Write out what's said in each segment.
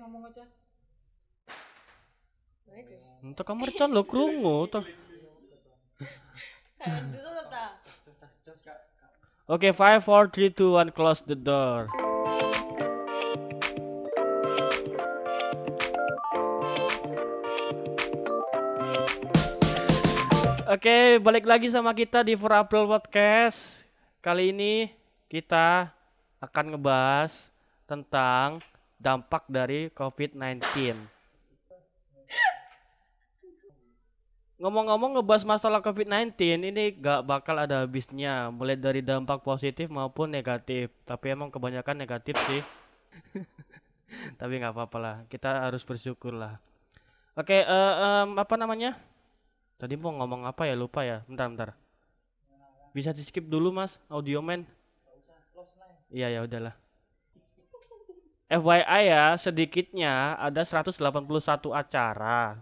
ngomong aja. Untuk kamar can lo krungu tuh. Ta. Oke, five, four, three, two, one, close the door. Oke, balik lagi sama kita di For April Podcast. Kali ini kita akan ngebahas tentang dampak dari COVID-19. Ngomong-ngomong ngebahas masalah COVID-19 ini gak bakal ada habisnya. Mulai dari dampak positif maupun negatif. Tapi emang kebanyakan negatif sih. Tapi nggak apa-apa lah. Kita harus bersyukur lah. Oke eh, em, apa namanya? Tadi mau ngomong apa ya? Lupa ya. Bentar bentar. Bisa di skip dulu mas audio man? Iya ya udahlah FYI ya sedikitnya ada 181 acara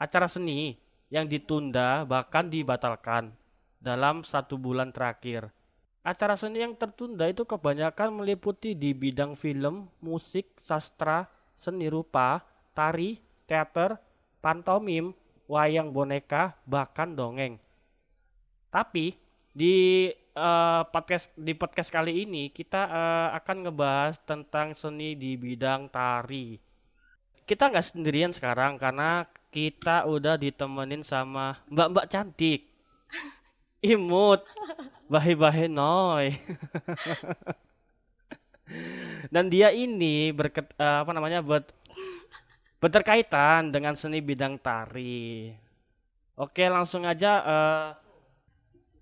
Acara seni yang ditunda bahkan dibatalkan dalam satu bulan terakhir. Acara seni yang tertunda itu kebanyakan meliputi di bidang film, musik, sastra, seni rupa, tari, teater, pantomim, wayang boneka, bahkan dongeng. Tapi di eh, podcast di podcast kali ini kita eh, akan ngebahas tentang seni di bidang tari. Kita nggak sendirian sekarang karena kita udah ditemenin sama mbak-mbak cantik, imut, bahe-bahe noy. Dan dia ini berket, eh, apa namanya ber, berterkaitan dengan seni bidang tari. Oke, langsung aja eh,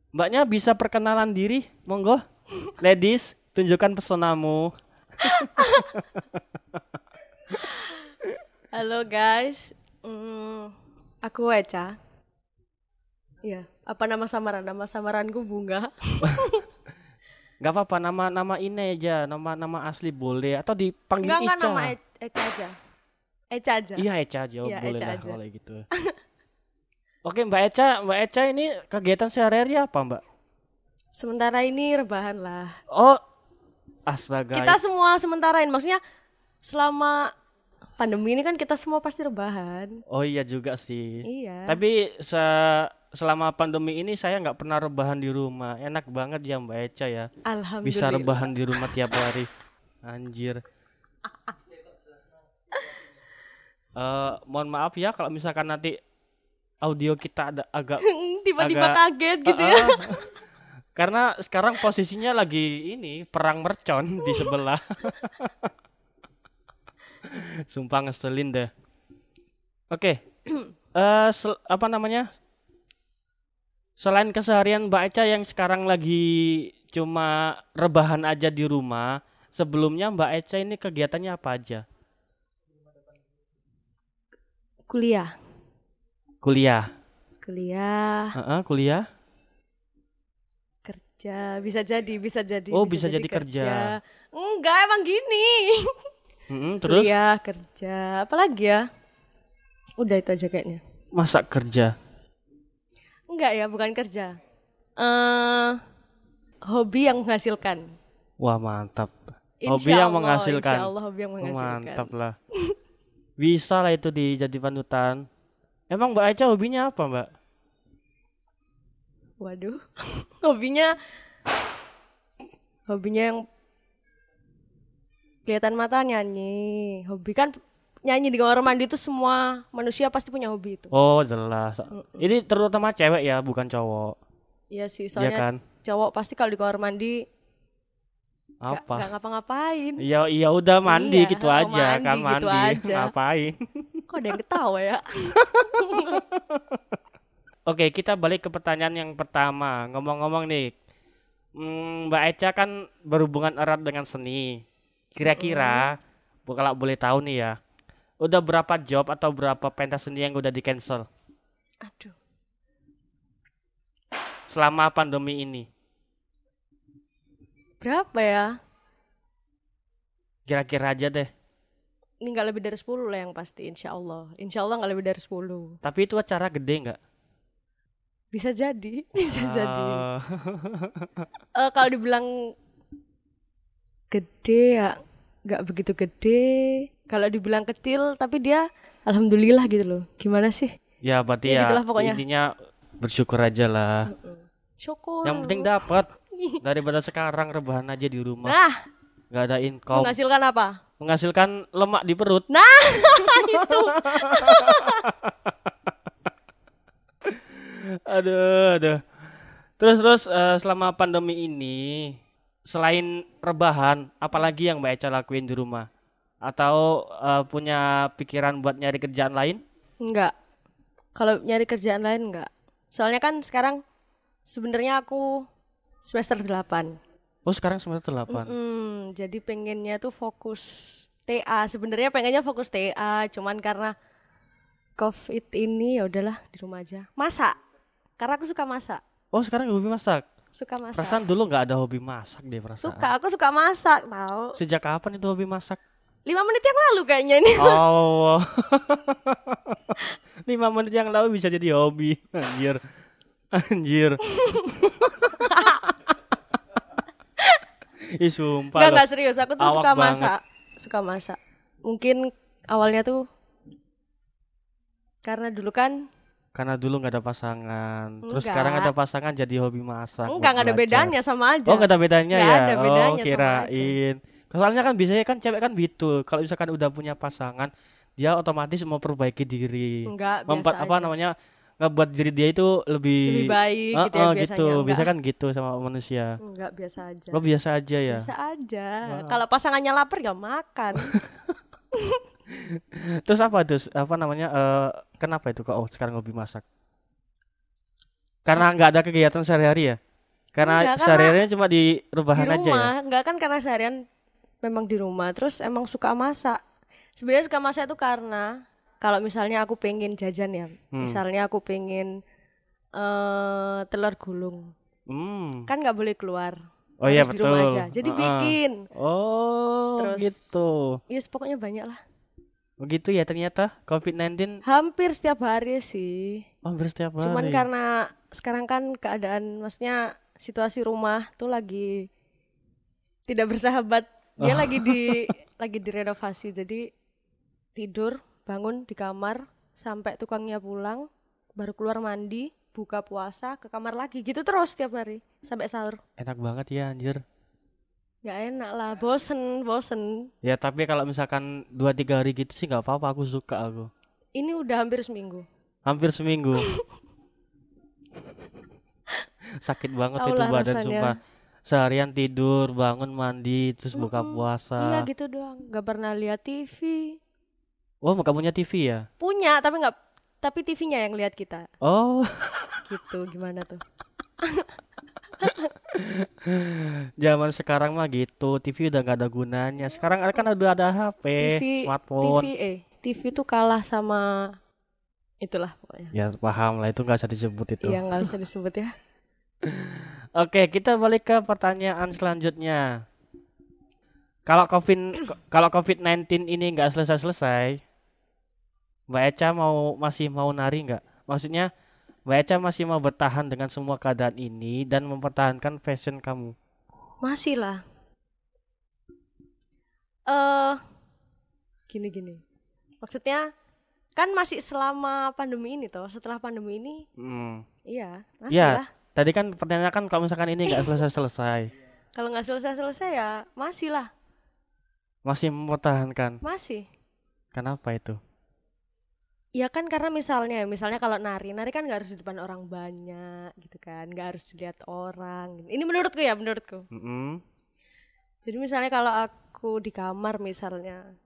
Mbaknya bisa perkenalan diri, monggo. Ladies, tunjukkan pesonamu. Halo guys, Hmm, aku Eca. Iya, apa nama samaran? Nama samaranku Bunga. Gak apa-apa nama nama ini aja, nama nama asli boleh atau dipanggil enggak Ica. nama E- Eca aja. Eca aja. Iya Eca aja, Iya, boleh Eca lah aja. kalau gitu. Oke Mbak Eca, Mbak Eca ini kegiatan sehari-hari apa Mbak? Sementara ini rebahan lah. Oh, astaga. Kita semua sementarain, maksudnya selama pandemi ini kan kita semua pasti rebahan. Oh iya juga sih. Iya. Tapi se- selama pandemi ini saya nggak pernah rebahan di rumah. Enak banget ya Mbak Eca ya. Alhamdulillah. Bisa rebahan di rumah tiap hari. Anjir. Eh, mohon maaf ya kalau misalkan nanti audio kita ada agak Tiba-tiba agak- kaget gitu ya. Ah, Karena sekarang posisinya lagi ini perang mercon di sebelah. Sumpah ngeselin deh. Oke. Eh sel- apa namanya? Selain keseharian Mbak Eca yang sekarang lagi cuma rebahan aja di rumah, sebelumnya Mbak Eca ini kegiatannya apa aja? Kuliah. Kuliah. Kuliah, Heeh, kuliah. kerja, bisa jadi, bisa jadi. Oh, bisa jadi kerja. Enggak, emang gini. Mm-mm, terus Kuliah, kerja, apalagi ya? Udah itu aja kayaknya. masa kerja. Enggak ya, bukan kerja. Eh hobi yang menghasilkan. Wah, mantap. Insya Hobi yang Allah, menghasilkan. Insya Allah hobi yang menghasilkan. mantap lah. Bisa lah itu dijadi panutan. Emang Mbak Eca hobinya apa, Mbak? Waduh, hobinya hobinya yang kelihatan mata nyanyi. Hobi kan nyanyi di kamar mandi itu semua manusia pasti punya hobi itu. Oh, jelas. Ini terutama cewek ya, bukan cowok. Iya sih, Iya soalnya kan? cowok pasti kalau di kamar mandi Apa? nggak ngapa-ngapain. Iya, iya udah mandi Iya, gitu aja mandi kan gitu mandi. aja. Ngapain? Kok ada yang ketawa ya? Oke, kita balik ke pertanyaan yang pertama. Ngomong-ngomong nih, hmm, Mbak Eca kan berhubungan erat dengan seni. Kira-kira, bu- kalau boleh tahu nih ya, udah berapa job atau berapa pentas seni yang udah di cancel Aduh, selama pandemi ini? berapa ya? Kira-kira aja deh. Ini nggak lebih dari 10 lah yang pasti, insya Allah. Insya Allah nggak lebih dari 10. Tapi itu acara gede nggak? Bisa jadi, bisa jadi. Ah, Eh kalau dibilang gede ya nggak begitu gede. Kalau dibilang kecil, tapi dia alhamdulillah gitu loh. Gimana sih? Ya berarti Ya, ya, gitulah pokoknya. intinya bersyukur aja lah. Syukur. Yang penting dapat daripada sekarang rebahan aja di rumah. Nah, nggak ada income. menghasilkan apa? Menghasilkan lemak di perut. Nah, itu. aduh, aduh. Terus terus eh, selama pandemi ini selain rebahan, apalagi yang Mbak Eca lakuin di rumah? Atau eh, punya pikiran buat nyari kerjaan lain? Enggak. Kalau nyari kerjaan lain enggak. Soalnya kan sekarang sebenarnya aku semester 8. Oh, sekarang semester 8. Hmm, jadi pengennya tuh fokus TA. Sebenarnya pengennya fokus TA, cuman karena COVID ini ya udahlah di rumah aja. Masak. Karena aku suka masak. Oh, sekarang hobi masak. Suka masak. Perasaan dulu nggak ada hobi masak deh perasaan. Suka, aku suka masak, tahu. Sejak kapan itu hobi masak? Lima menit yang lalu kayaknya ini. Oh. Lima menit yang lalu bisa jadi hobi. Anjir. Anjir. Ih sumpah Enggak, serius. Aku tuh Awak suka banget. masak. Suka masak. Mungkin awalnya tuh karena dulu kan Karena dulu nggak ada pasangan. Terus Enggak. sekarang ada pasangan jadi hobi masak. enggak enggak ada bedanya sama aja. Oh nggak ada bedanya Nggak ya? ada bedanya oh kirain. Soalnya kan biasanya kan cewek kan gitu. Kalau misalkan udah punya pasangan, dia otomatis mau perbaiki diri. Enggak, Membuat biasa apa aja. namanya? Ngebuat diri dia itu lebih Lebih baik Ah, gitu ya biasanya. gitu. Enggak. Biasa kan gitu sama manusia. Enggak biasa aja. Lo biasa aja ya. Biasa aja. Kalau pasangannya lapar gak makan. Terus apa terus apa namanya? eh kenapa itu kok oh, sekarang hobi masak? Karena nggak ada kegiatan sehari-hari ya? Karena Enggak, karena sehari-harinya cuma di di rebahan aja ya. rumah, enggak kan karena seharian memang di rumah. Terus emang suka masak. Sebenarnya suka masak itu karena kalau misalnya aku pengen jajan ya, Hmm. misalnya aku pengen eh telur gulung, Hmm. kan nggak boleh keluar. Oh iya harus di rumah betul. aja. Jadi Heeh. bikin. Oh, Terus- gitu. Yes, pokoknya banyak lah. Begitu ya ternyata COVID-19 Hampir setiap hari sih. oh, hampir setiap hari. Cuman karena sekarang kan keadaan maksudnya situasi rumah tuh lagi tidak bersahabat. Dia lagi di lagi direnovasi. Jadi tidur, bangun di kamar sampai tukangnya pulang, baru keluar mandi, buka puasa, ke kamar lagi. Gitu terus setiap hari sampai sahur. Enak banget ya anjir. Gak enak lah, bosen, bosen. Ya tapi kalau misalkan 2 3 hari gitu sih nggak apa-apa, aku suka aku. Ini udah hampir seminggu. Hampir seminggu. Sakit banget Tau itu badan rasanya. sumpah. Seharian tidur, bangun mandi, terus buka puasa. Iya gitu doang. Gak pernah lihat TV. Oh, nggak punya TV ya? Punya tapi nggak tapi TV-nya yang lihat kita. Oh, Gitu gimana tuh? zaman sekarang mah gitu. TV udah nggak ada gunanya. Sekarang kan udah ada HP, TV smartphone. TV eh TV tuh kalah sama itulah pokoknya. Ya paham lah itu nggak usah disebut itu. Iya nggak usah disebut ya. Oke, kita balik ke pertanyaan selanjutnya. Kalau COVID kalau COVID-19 ini nggak selesai-selesai, Mbak Eca mau masih mau nari nggak? Maksudnya Mbak Eca masih mau bertahan dengan semua keadaan ini dan mempertahankan fashion kamu. Masih lah. Eh gini gini. Maksudnya kan masih selama pandemi ini toh. Setelah pandemi ini Hmm. iya, masih Ya, lah. tadi kan pertanyaan kan kalau misalkan ini nggak selesai-selesai, Kalau nggak selesai-selesai ya masih lah, masih mempertahankan. masih. Kenapa itu? Ya kan karena misalnya, misalnya kalau nari, nari kan nggak harus di depan orang banyak gitu kan, nggak harus dilihat orang. Ini menurutku ya, menurutku. Mm-mm. Jadi misalnya kalau aku di kamar misalnya,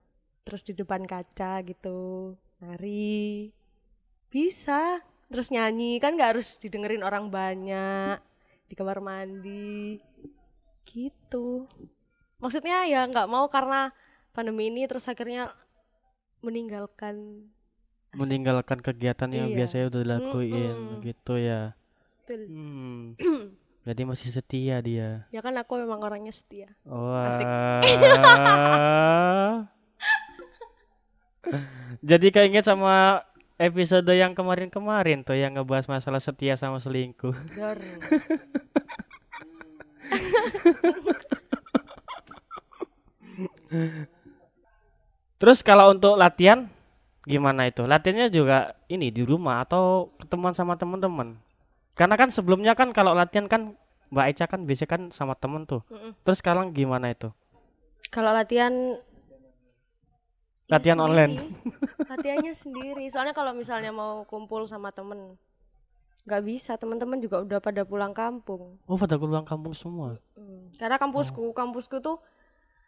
terus di depan kaca gitu, nari, bisa. Terus nyanyi kan nggak harus didengerin orang banyak di kamar mandi, gitu. Maksudnya ya nggak mau karena pandemi ini terus akhirnya meninggalkan Meninggalkan kegiatan yang Iya. biasanya udah dilakuin Mm-mm. gitu ya. Betul. Hmm. Jadi masih setia dia. Ya kan aku memang orangnya setia. Wah. Asik. Jadi keinget sama episode yang kemarin-kemarin tuh yang ngebahas masalah setia sama selingkuh. Terus kalau untuk latihan gimana itu? Latihannya juga ini di rumah atau ketemuan sama teman-teman? Karena kan sebelumnya kan kalau latihan kan Mbak Eca kan biasanya kan sama temen tuh. Mm-mm. Terus sekarang gimana itu? Kalau latihan ya Latihan online. sendiri. Latihannya sendiri. Soalnya kalau misalnya mau kumpul sama temen nggak bisa. Teman-teman juga udah pada pulang kampung. Oh pada pulang kampung semua. Hmm. Karena kampusku, kampusku tuh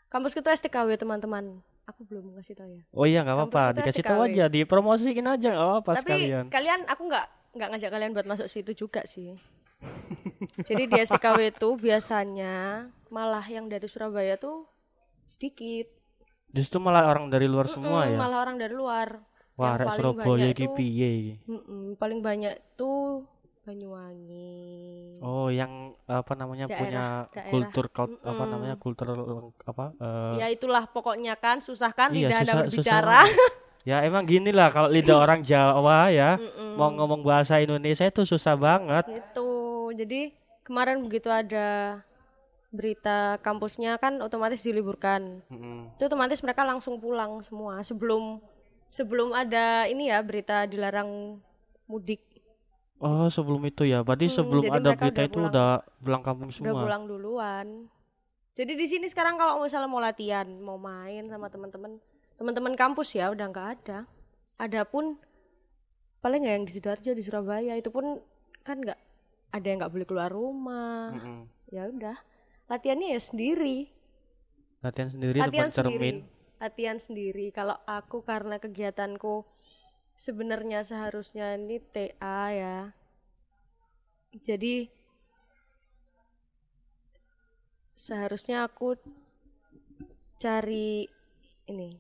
kampusku tuh STKW teman-teman. Aku belum ngasih tahu ya. Oh iya nggak apa-apa, dikasih tahu aja, dipromosiin aja nggak apa-apa Tapi sekalian. kalian aku nggak nggak ngajak kalian buat masuk situ juga sih. Jadi di STKW itu biasanya malah yang dari Surabaya tuh sedikit. Justru malah orang dari luar semua Mm, ya. Malah orang dari luar. Wah, yang paling Surabaya banyak itu- piye iki? Mm-mm, paling banyak tuh Banyuwangi. Oh, yang apa namanya Daerah- punya daerah. kultur kau- apa namanya kultur apa? eh, Ya itulah pokoknya kan susah kan iya, lidah Anda susah- berbicara. ya emang gini lah kalau lidah orang Jawa ya Mm-mm. mau ngomong bahasa Indonesia itu susah banget. Gitu. Jadi kemarin begitu ada berita kampusnya kan otomatis diliburkan. Mm-mm. Itu otomatis mereka langsung pulang semua sebelum sebelum ada ini ya berita dilarang mudik. Oh, sebelum itu ya. Berarti Hmm, sebelum ada berita udah itu pulang. udah pulang kampung Udah semua. pulang duluan. Jadi di sini sekarang kalau misalnya mau latihan, mau main sama teman-teman, teman-teman kampus ya udah nggak ada. Adapun paling nggak yang di sidoarjo di Surabaya itu pun kan nggak ada yang nggak boleh keluar rumah. Mm-mm. Ya udah latihannya ya sendiri. Latihan sendiri latihan depan cermin. sendiri. Latihan sendiri. Kalau aku karena kegiatanku sebenarnya seharusnya ini TA ya. Jadi seharusnya aku cari ini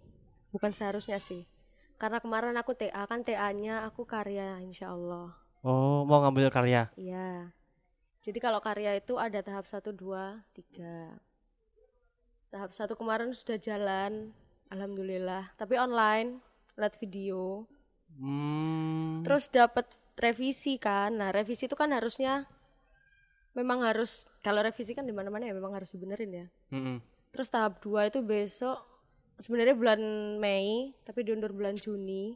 bukan seharusnya sih karena kemarin aku TA kan TA-nya aku karya insya Allah Oh, mau ngambil karya. Iya. Jadi kalau karya itu ada tahap 1 2 3. Tahap 1 kemarin sudah jalan, alhamdulillah, tapi online, lihat video. Hmm. Terus dapat revisi kan. Nah, revisi itu kan harusnya memang harus kalau revisi kan di mana-mana ya memang harus dibenerin ya. Mm-mm. Terus tahap 2 itu besok sebenarnya bulan Mei, tapi diundur bulan Juni.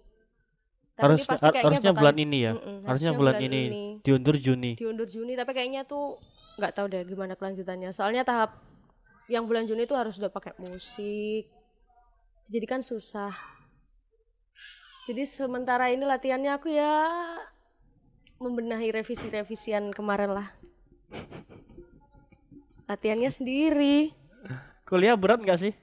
Tapi Harus pasti kayaknya harusnya bakal- bulan ini ya. Mm-mm, harusnya bulan, ini. diundur Juni. diundur Juni tapi kayaknya tuh nggak tahu deh gimana kelanjutannya soalnya tahap yang bulan Juni tuh harus udah pakai musik jadi kan susah jadi sementara ini latihannya aku ya membenahi revisi-revisian kemarin lah latihannya sendiri Kuliah berat nggak sih?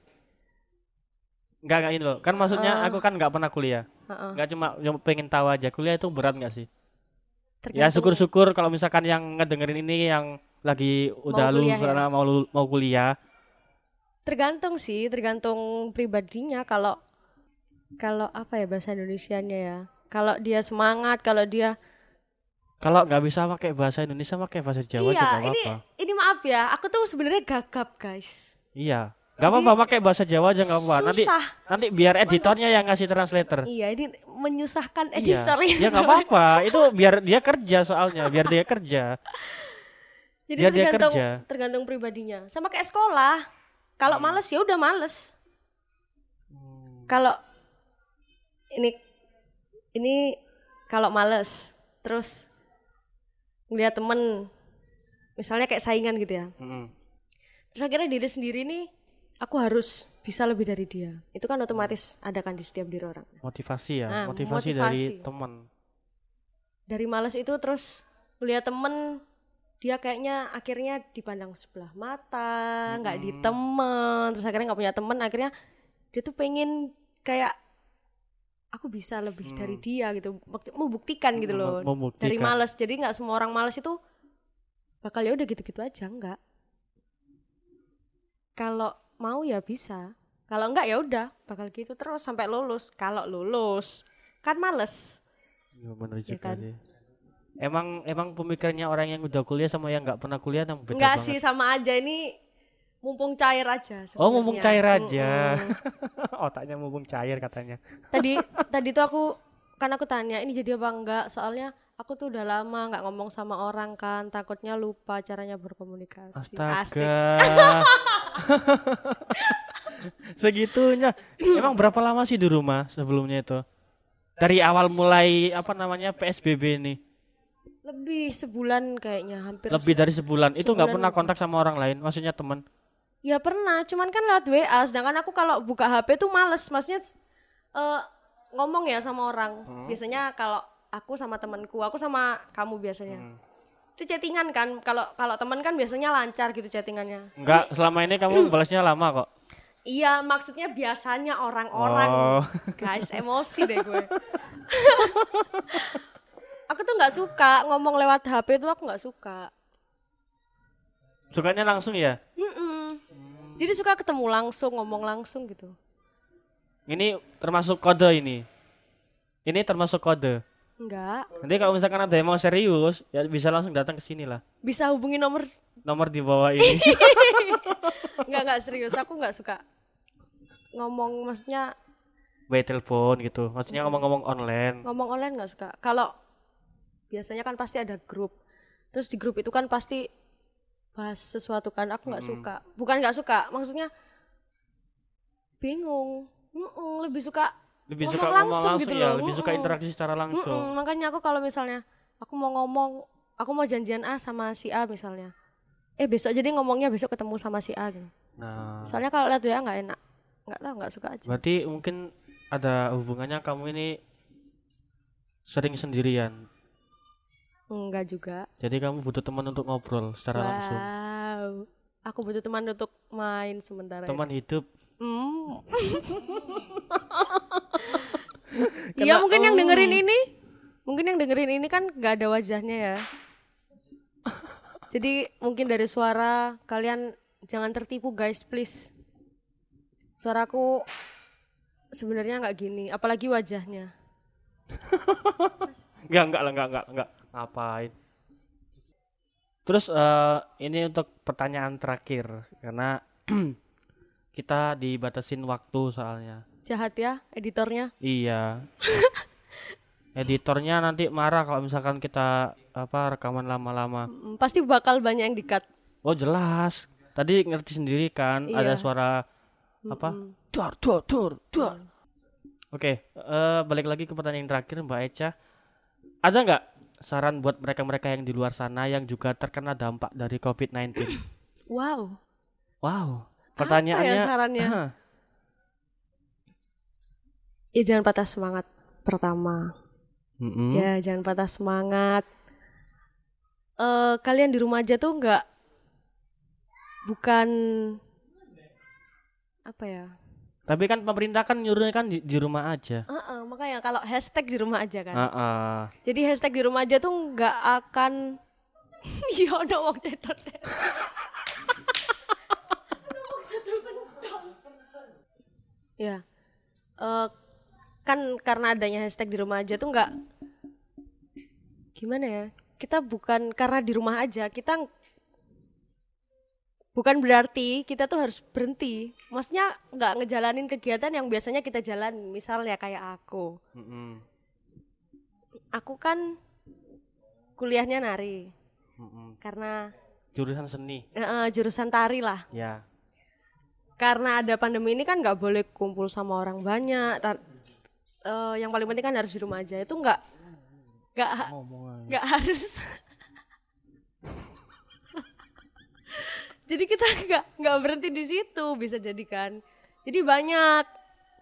Nggak nggak ini loh. Kan maksudnya aku kan nggak pernah kuliah. Nggak cuma cuma pengen tahu aja. Kuliah itu berat nggak sih? Ya Tergantung- syukur-syukur kalau misalkan yang ngedengerin ini yang lagi udah lulus ya? karena mau mau kuliah. tergantung sih tergantung pribadinya kalau kalau apa ya bahasa Indonesianya ya kalau dia semangat kalau dia Kalau nggak bisa pakai bahasa Indonesia pakai bahasa Jawa aja iya ini apa-apa. ini maaf ya aku tuh sebenarnya gagap guys Iya. Nggak apa-apa pakai bahasa Jawa aja nggak apa-apa. Nanti nanti biar editornya yang ngasih translator. iya ini menyusahkan Iya. editor Ya nggak apa-apa. Itu biar dia kerja soalnya, biar dia kerja. jadi biar dia tergantung kerja. tergantung pribadinya sama kayak sekolah kalau males ya udah males kalau ini ini kalau males terus ngeliat temen misalnya kayak saingan gitu ya Mm-mm. terus akhirnya diri sendiri nih aku harus bisa lebih dari dia itu kan otomatis ada kan di setiap diri orang Motivasi ya, Nah, motivasi, dari motivasi. teman. dari males itu terus melihat temen dia kayaknya akhirnya dipandang sebelah mata nggak di temen terus akhirnya nggak punya temen akhirnya dia tuh pengen kayak aku bisa lebih dari dia gitu mau buktikan gitu loh Mem- membuktikan. dari males jadi nggak semua orang males itu bakal ya udah gitu-gitu aja nggak kalau mau ya bisa kalau enggak ya udah bakal gitu terus sampai lulus kalau lulus kan males Iya bener Ya juga kan? sih. Emang emang pemikirannya orang yang udah kuliah sama yang nggak pernah kuliah yang beda Enggak banget. sih sama aja ini mumpung cair aja Oh, mumpung cair aja. Mm-mm. Otaknya mumpung cair katanya. tadi tadi tuh aku kan aku tanya ini jadi apa enggak soalnya aku tuh udah lama nggak ngomong sama orang kan takutnya lupa caranya berkomunikasi Asik. Astaga. Segitunya. Emang berapa lama sih di rumah sebelumnya itu? Dari awal mulai apa namanya PSBB ini? Lebih sebulan kayaknya hampir. Lebih dari sebulan. Itu nggak Sebulan pernah kontak sama orang lain, maksudnya teman. Ya pernah, cuman kan lewat WA. Sedangkan aku kalau buka HP tuh males. Maksudnya eh, ngomong ya sama orang. Biasanya kalau aku sama temanku, aku sama kamu biasanya. Itu chattingan kan. Kalau kalau teman kan biasanya lancar gitu chattingannya. Enggak, selama ini kamu balasnya lama kok. Iya, maksudnya biasanya orang-orang. Oh. Guys, emosi deh gue. aku tuh nggak suka ngomong lewat HP tuh aku nggak suka. Sukanya langsung ya? Mm-mm. Jadi suka ketemu langsung, ngomong langsung gitu. Ini termasuk kode ini. Ini termasuk kode. Enggak. Nanti kalau misalkan ada yang mau serius, ya bisa langsung datang ke sini lah. Bisa hubungi nomor Nomor di bawah ini. Enggak, enggak serius. Aku enggak suka ngomong maksudnya by telepon gitu. Maksudnya ngomong-ngomong online. ngomong online enggak suka. Kalau biasanya kan pasti ada grup. Terus di grup itu kan pasti bahas sesuatu kan aku nggak suka. Bukan nggak suka, maksudnya bingung. Mm-mm, lebih suka Lebih suka langsung langsung, gitu ya, loh. lebih suka interaksi secara langsung. Mm-mm, makanya aku kalau misalnya aku mau ngomong, aku mau janjian A sama si A misalnya. Eh besok jadi ngomongnya besok ketemu sama si A gitu. Nah, Soalnya kalau lihat WA nggak enak. Nggak tahu, nggak suka aja. berarti mungkin ada hubungannya kamu ini sering sendirian. Enggak juga. Jadi kamu butuh teman untuk ngobrol secara langsung. Wow. Aku butuh teman untuk main sementara. Teman hidup. Hmm. Iya mungkin yang dengerin ini, mungkin yang dengerin ini kan nggak ada wajahnya ya. Jadi mungkin dari suara kalian jangan tertipu guys please. Suaraku sebenarnya nggak gini, apalagi wajahnya. Enggak, enggak lah, enggak, enggak, enggak. Ngapain? Terus eh, ini untuk pertanyaan terakhir karena kita dibatasin waktu soalnya. Jahat ya editornya. Iya. Editornya nanti marah kalau misalkan kita apa rekaman lama-lama. Mm, Pasti bakal banyak yang dikat. Oh jelas. Tadi ngerti sendiri kan ada Iya. suara apa? Dor dor dor dor. Oke, eh, balik lagi ke pertanyaan terakhir Mbak Eca. Ada nggak saran buat mereka-mereka yang di luar sana yang juga terkena dampak dari COVID-19? Wow. Wow. Pertanyaannya ya sarannya? Ya jangan patah semangat pertama. mm-mm. Ya, jangan patah semangat. Eh kalian di rumah aja tuh nggak bukan apa ya? Tapi kan pemerintah kan nyuruhnya kan di, di rumah aja. Heeh, makanya kalau hashtag di rumah aja kan. Ah, ah. Jadi hashtag di rumah aja tuh nggak akan Iya, wong dedot. ya. Eh kan karena adanya hashtag di rumah aja tuh nggak gimana ya? Kita bukan karena di rumah aja, kita bukan berarti kita tuh harus berhenti. Maksudnya nggak ngejalanin kegiatan yang biasanya kita jalan, misalnya kayak aku. Mm-mm. Aku kan kuliahnya nari Mm-mm. karena Jurusan seni. eh, jurusan tari lah. Ya. Karena ada pandemi ini kan nggak boleh kumpul sama orang banyak. Ta- eh, yang paling penting kan harus di rumah aja. Itu nggak nggak nggak harus. jadi kita nggak nggak berhenti di situ bisa jadi kan. Jadi banyak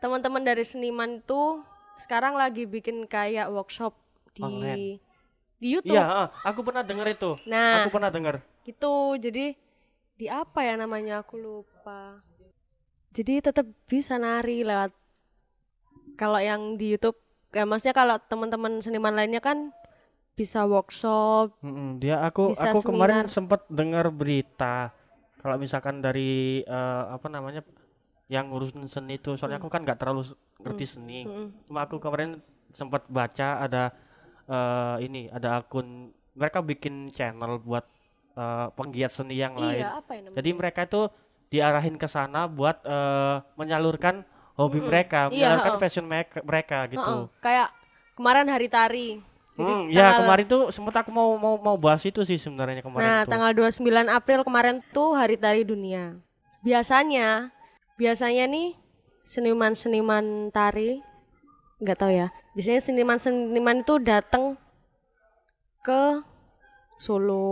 teman-teman dari seniman tuh sekarang lagi bikin kayak workshop di Online. di YouTube. Iya, ah, aku pernah dengar itu. Nah. Aku pernah dengar. gitu jadi di apa ya namanya aku lupa jadi tetap bisa nari lewat kalau yang di YouTube ya maksudnya kalau teman-teman seniman lainnya kan bisa workshop dia aku aku kemarin seminar. sempat dengar berita kalau misalkan dari eh, apa namanya yang ngurusin seni itu soalnya aku kan nggak terlalu ngerti seni. Cuma aku kemarin sempat baca ada eh, ini ada akun mereka bikin channel buat eh, penggiat seni yang lain. iya apa ya namanya? Jadi mereka itu diarahin ke sana buat eh, menyalurkan hobi mereka Iya, menyalurkan heeh. fashion mereka, mereka gitu. Kayak kemarin hari tari jadi Hmm, ya kemarin tuh sempat aku mau mau mau bahas itu sih sebenarnya kemarin Nah, tuh. tanggal 29 April kemarin tuh Hari Tari Dunia. Biasanya biasanya nih seniman-seniman tari nggak tahu ya biasanya seniman-seniman itu datang ke Solo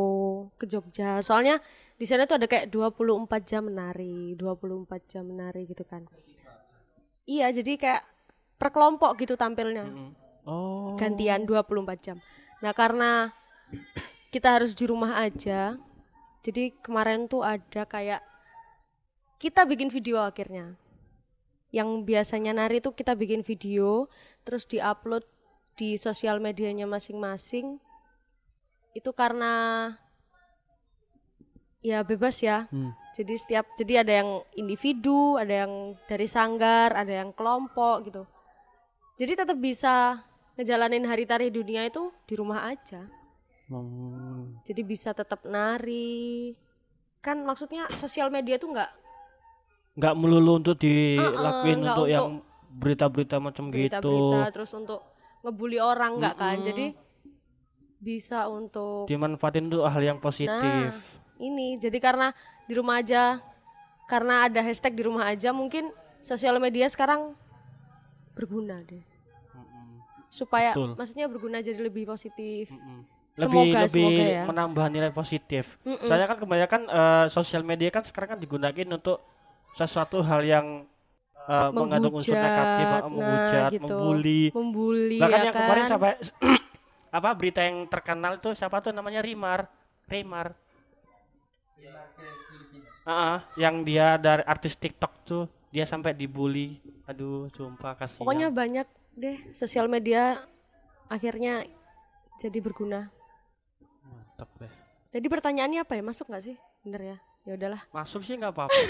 ke Jogja soalnya di sana tuh ada kayak 24 jam menari 24 jam menari gitu kan iya jadi kayak per kelompok gitu tampilnya Oh. gantian 24 jam. Nah, karena kita harus di rumah aja. Jadi kemarin tuh ada kayak kita bikin video akhirnya. Yang biasanya nari tuh kita bikin video terus diupload di sosial medianya masing-masing. Itu karena ya bebas ya. Hmm. Jadi setiap jadi ada yang individu, ada yang dari sanggar, ada yang kelompok gitu. Jadi tetap bisa ngejalanin hari tari dunia itu di rumah aja. Hmm. Jadi bisa tetap nari. Kan maksudnya sosial media tuh nggak nggak melulu untuk dilakuin nggak untuk untuk yang berita-berita macam gitu. berita-berita terus untuk ngebully orang nggak kan. Jadi bisa untuk Dimanfaatin untuk hal yang positif. Nah, ini jadi karena di rumah aja karena ada hashtag di rumah aja mungkin sosial media sekarang berguna deh. Supaya Betul. maksudnya berguna jadi lebih positif. lebih Semoga, lebih semoga ya. menambah nilai positif. Soalnya kan kebanyakan eh, sosial media kan sekarang kan digunakan untuk sesuatu hal yang eh, mengandung unsur negatif, eh, Menghujat, menghujat, nah, gitu. membuli. Membuli Bahkan ya yang kan. kemarin sampai apa berita yang terkenal itu siapa tuh namanya Rimar, Rimar. Ah, yang dia dari artis TikTok tuh dia sampai dibully. Aduh, sumpah kasihan. Pokoknya banyak deh sosial media akhirnya jadi berguna. mantap deh. Jadi pertanyaannya apa ya? Masuk nggak sih? Bener ya? Ya udahlah. Masuk sih nggak apa-apa.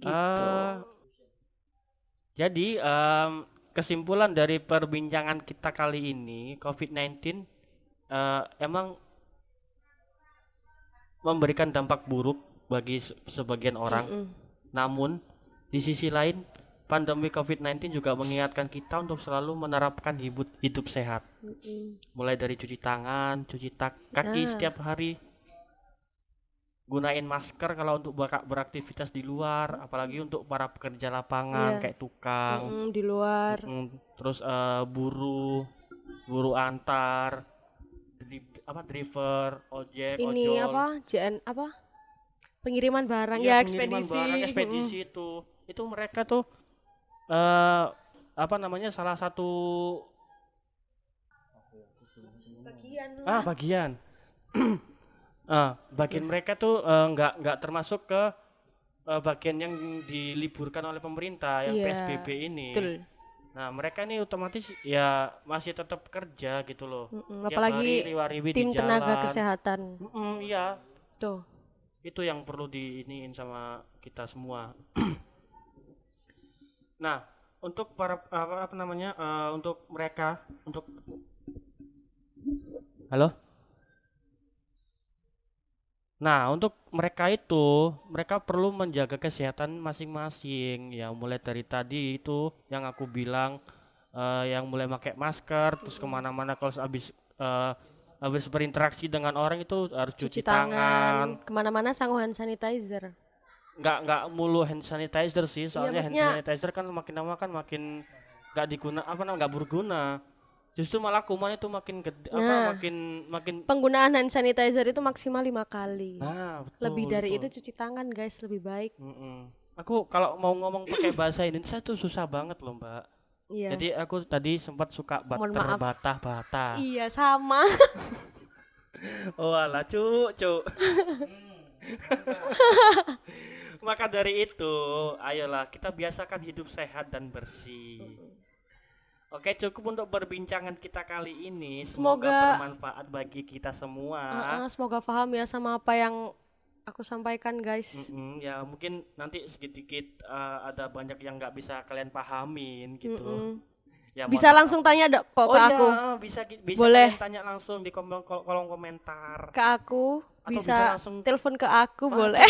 Gitu. Eh, jadi em, kesimpulan dari perbincangan kita kali ini COVID-19 eh, emang memberikan dampak buruk bagi se- sebagian orang. Namun di sisi lain pandemi COVID-19 juga mengingatkan kita untuk selalu menerapkan hidup hidup sehat. Mulai dari cuci tangan, cuci tak- kaki Nah. setiap hari, gunain masker kalau untuk ber- beraktivitas di luar, apalagi untuk para pekerja lapangan Iya. kayak tukang, Mm, di luar. Mm, terus eh, buruh, buruh antar, apa driver, ojek, Ini ojol, apa? JN apa? Pengiriman barang Iya, ya pengiriman ekspedisi. barang, ekspedisi itu, itu mereka tuh eh apa namanya salah satu. Bagian lah. ah bagian ah bagian mereka tuh eh, nggak nggak termasuk ke eh, bagian yang diliburkan oleh pemerintah yang Iya, PSBB ini Betul. nah mereka ini otomatis ya masih tetap kerja gitu loh Mm-mm. Tiap Apalagi hari tim tenaga kesehatan. Mm-mm, iya Tuh. Itu yang perlu diiniin sama kita semua. Nah untuk para apa, apa namanya eh, untuk mereka untuk halo? Nah untuk mereka itu mereka perlu menjaga kesehatan masing-masing. Ya mulai dari tadi itu yang aku bilang eh, yang mulai pakai masker terus ke mana-mana kalau habis eh, habis berinteraksi dengan orang itu harus cuci, Cuci tangan tangan. Ke mana-mana sangu hand sanitizer. nggak nggak mulu hand sanitizer sih soalnya hand Iya, maksudnya- sanitizer kan makin lama kan makin nggak diguna apa namanya nggak berguna justru malah kuman itu makin gede apa Nah. makin makin Penggunaan hand sanitizer itu maksimal lima kali. nah betul, lebih dari betul. itu cuci tangan guys lebih baik. Mm-mm. aku kalau mau ngomong pakai bahasa Indonesia tuh susah banget loh mbak Iya. jadi aku tadi sempat suka bat terbata-bata Iya sama. oh alah cu cu maka dari itu ayolah kita biasakan hidup sehat dan bersih. Oke cukup untuk perbincangan kita kali ini. Semoga, Semoga- bermanfaat bagi kita semua. Uh-uh, semoga paham ya sama apa yang aku sampaikan guys. Mm-mm, ya mungkin nanti sedikit eh, ada banyak yang nggak bisa kalian pahamin gitu Mm-mm. ya Bisa langsung tanya dok maaf. oh ke iya aku. bisa ki- bisa Boleh. tanya langsung di kolom, kol- kolom komentar Ke aku Atau bisa bisa, langsung- telepon ke aku Wah, boleh.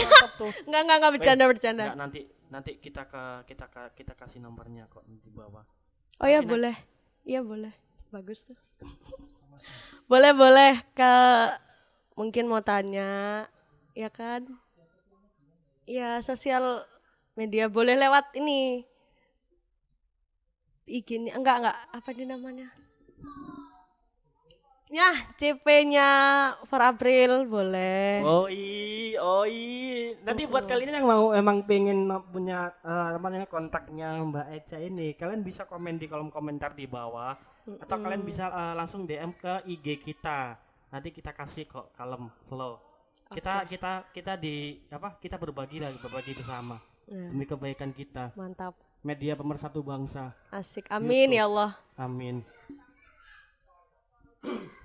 Enggak enggak enggak bercanda bercanda. Nggak, nanti nanti kita ke kita ke kita kasih nomornya kok di bawah. Oh ya boleh. Iya boleh. Bagus tuh. boleh boleh ke mungkin mau tanya ya kan? Ya sosial media. Boleh lewat ini. IG-nya enggak enggak. Apa ini namanya? Ya CP-nya for April boleh. Oh i, oh i. Nanti buat kalian yang mau emang pengen punya namanya kontaknya Mbak Eca ini, kalian bisa komen di kolom komentar di bawah. Atau kalian bisa eh, langsung DM ke IG kita. Nanti kita kasih kok kalem slow. Kita kita kita di apa? Kita berbagi lah, berbagi bersama Ya, demi kebaikan kita. mantap Media pemersatu bangsa. asik amin ya Allah Amin.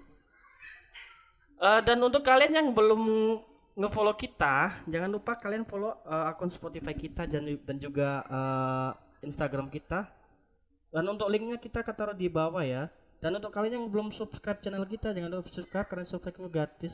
Eh, dan untuk kalian yang belum ngefollow kita, jangan lupa kalian follow eh, akun Spotify kita dan, dan juga eh, Instagram kita. Dan untuk linknya kita taruh di bawah ya. Dan untuk kalian yang belum subscribe channel kita, jangan lupa subscribe karena subscribe itu gratis.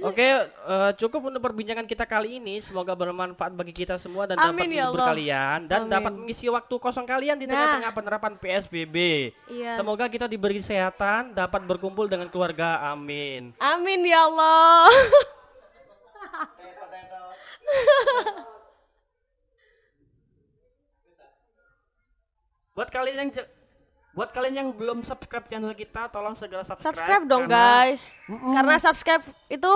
Oke, eh, cukup untuk perbincangan kita kali ini. Semoga bermanfaat bagi kita semua dan dapat Amin, ya menghibur Allah. kalian dan Amin. dapat mengisi waktu kosong kalian di Nah. tengah-tengah penerapan PSBB. iya Semoga kita diberi kesehatan, dapat berkumpul dengan keluarga. Amin. amin ya Allah Buat kalian yang buat kalian yang belum subscribe channel kita, tolong segera subscribe. subscribe dong karena guys karena subscribe itu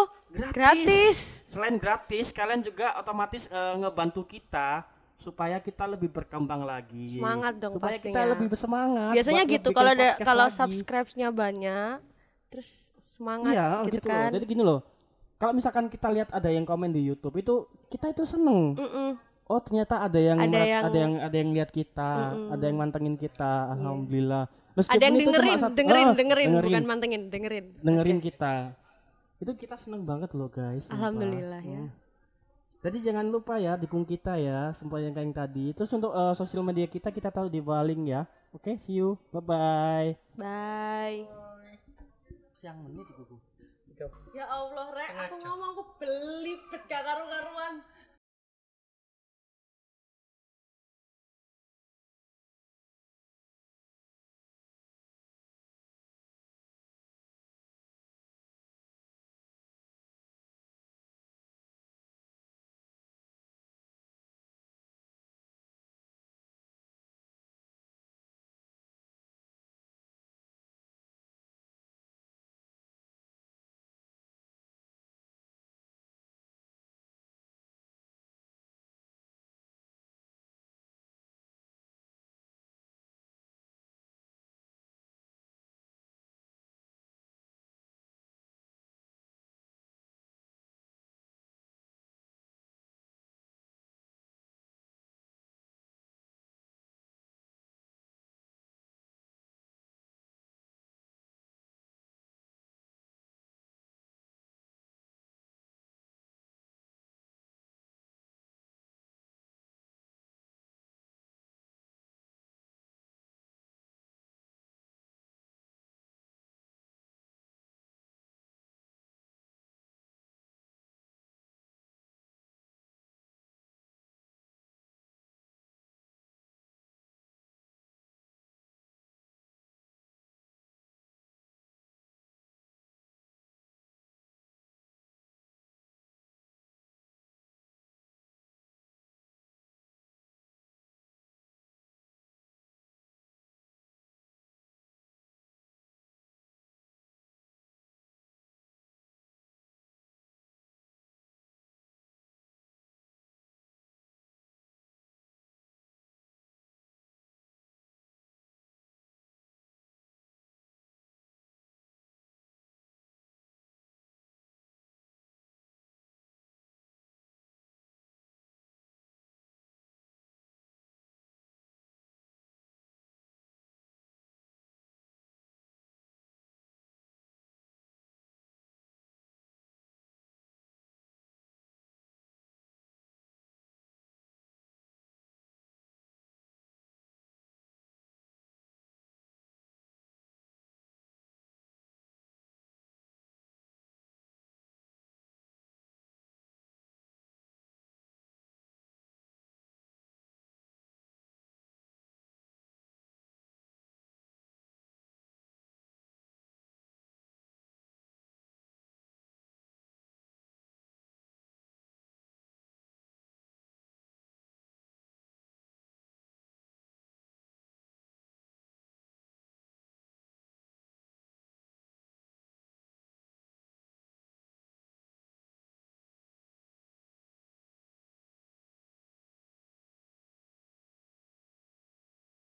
gratis, Selain gratis, kalian juga otomatis eh, ngebantu kita supaya kita lebih berkembang lagi. Semangat dong Supaya kita pastinya. lebih bersemangat. biasanya gitu kalau ada kalau subscribe-nya banyak terus semangat Iya, gitu, gitu, kan loh. Jadi gini loh. Kalau misalkan kita lihat ada yang komen di YouTube itu kita itu seneng. Mm-mm. Oh ternyata ada yang Ada merat- yang- ada yang ada yang lihat kita, ada yang mantengin kita. Alhamdulillah. Meskipun ada yang itu cuma dengerin satu- dengerin, dengerin bukan mantengin dengerin dengerin kita. Itu kita seneng banget loh guys. alhamdulillah ya Hmm. Jadi jangan lupa ya dukung kita ya, semua yang kayak tadi. Terus untuk eh, sosial media kita kita taruh di bawah link ya. Oke, see you. Bye bye. bye Siang menit ibu. ya Allah rek aku ngomong aku beli beda karu-karuan